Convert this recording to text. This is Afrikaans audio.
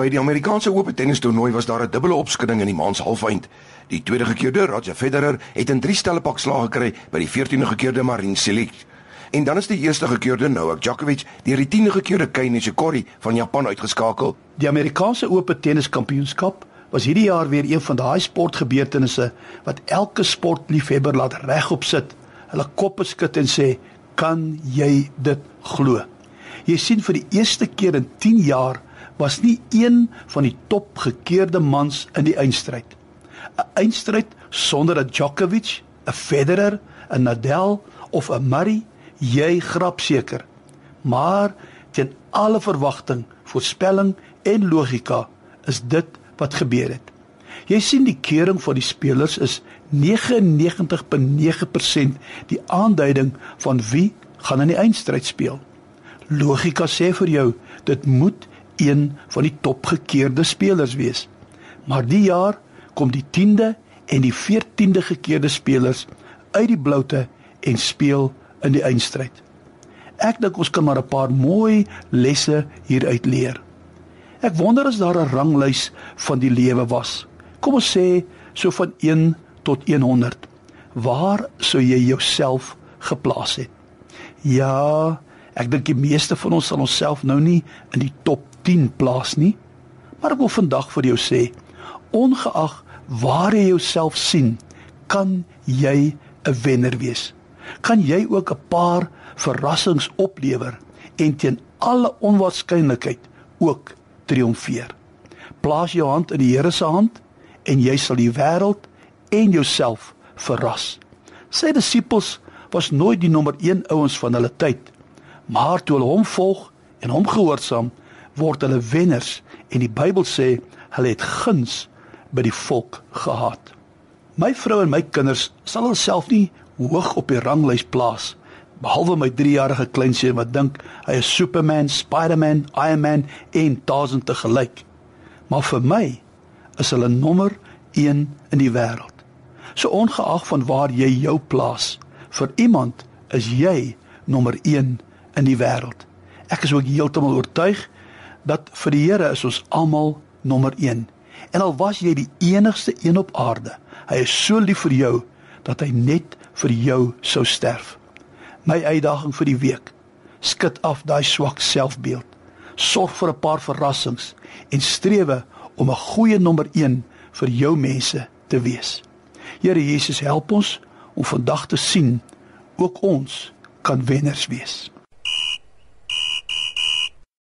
By die Amerikaanse Ope tennistoernooi was daar 'n dubbele opskudding in die maand se halfeind. Die tweede gekeerde Roger Federer het in 3 stelle pak slag gekry by die 14de gekeerde Marin Cilic. En dan is die eerste gekeerde Novak Djokovic deur die 10de gekeerde Kei Nishikori van Japan uitgeskakel. Die Amerikaanse Ope tenniskampioenskap was hierdie jaar weer een van daai sportgebeurtenisse wat elke sportliefhebber laat regop sit, hulle koppe skud en sê, "Kan jy dit glo?" Jy sien vir die eerste keer in 10 jaar was nie een van die top gekeerde mans in die eindstryd. 'n Eindstryd sonder 'n Djokovic, 'n Federer, 'n Nadal of 'n Murray, jy grap seker. Maar teen alle verwagting, voorspelling en logika is dit wat gebeur het. Jy sien die kering van die spelers is 99.9% die aanduiding van wie gaan in die eindstryd speel. Logika sê vir jou dit moet een van die topgekeerde spelers wees. Maar die jaar kom die 10de en die 14de gekeerde spelers uit die bloute en speel in die eindstryd. Ek dink ons kan maar 'n paar mooi lesse hieruit leer. Ek wonder as daar 'n ranglys van die lewe was. Kom ons sê so van 1 tot 100. Waar sou jy jouself geplaas het? Ja, ek dink die meeste van ons sal onsself nou nie in die top 10 plaas nie. Maar ek wil vandag vir jou sê, ongeag waar jy jouself sien, kan jy 'n wenner wees. Kan jy ook 'n paar verrassings oplewer en teen alle onwaarskynlikheid ook triomfeer. Plaas jou hand in die Here se hand en jy sal die wêreld en jouself verras. Sy disippels was nooit die nommer 1 ouens van hulle tyd, maar toe hulle hom volg en hom gehoorsaam, word hulle wenners en die Bybel sê hulle het guns by die volk gehad. My vrou en my kinders sal hulself nie hoog op die ranglys plaas behalwe my 3-jarige kleinseun wat dink hy is Superman, Spider-Man, Iron Man en duisend te gelyk. Maar vir my is hulle nommer 1 in die wêreld. So ongeag van waar jy jou plaas, vir iemand is jy nommer 1 in die wêreld. Ek is ook heeltemal oortuig dat vir die Here is ons almal nommer 1. En al was jy die enigste een op aarde, hy is so lief vir jou dat hy net vir jou sou sterf my uitdaging vir die week. Skud af daai swak selfbeeld. Sorg vir 'n paar verrassings en strewe om 'n goeie nommer 1 vir jou mense te wees. Here Jesus, help ons om vandag te sien ook ons kan wenners wees.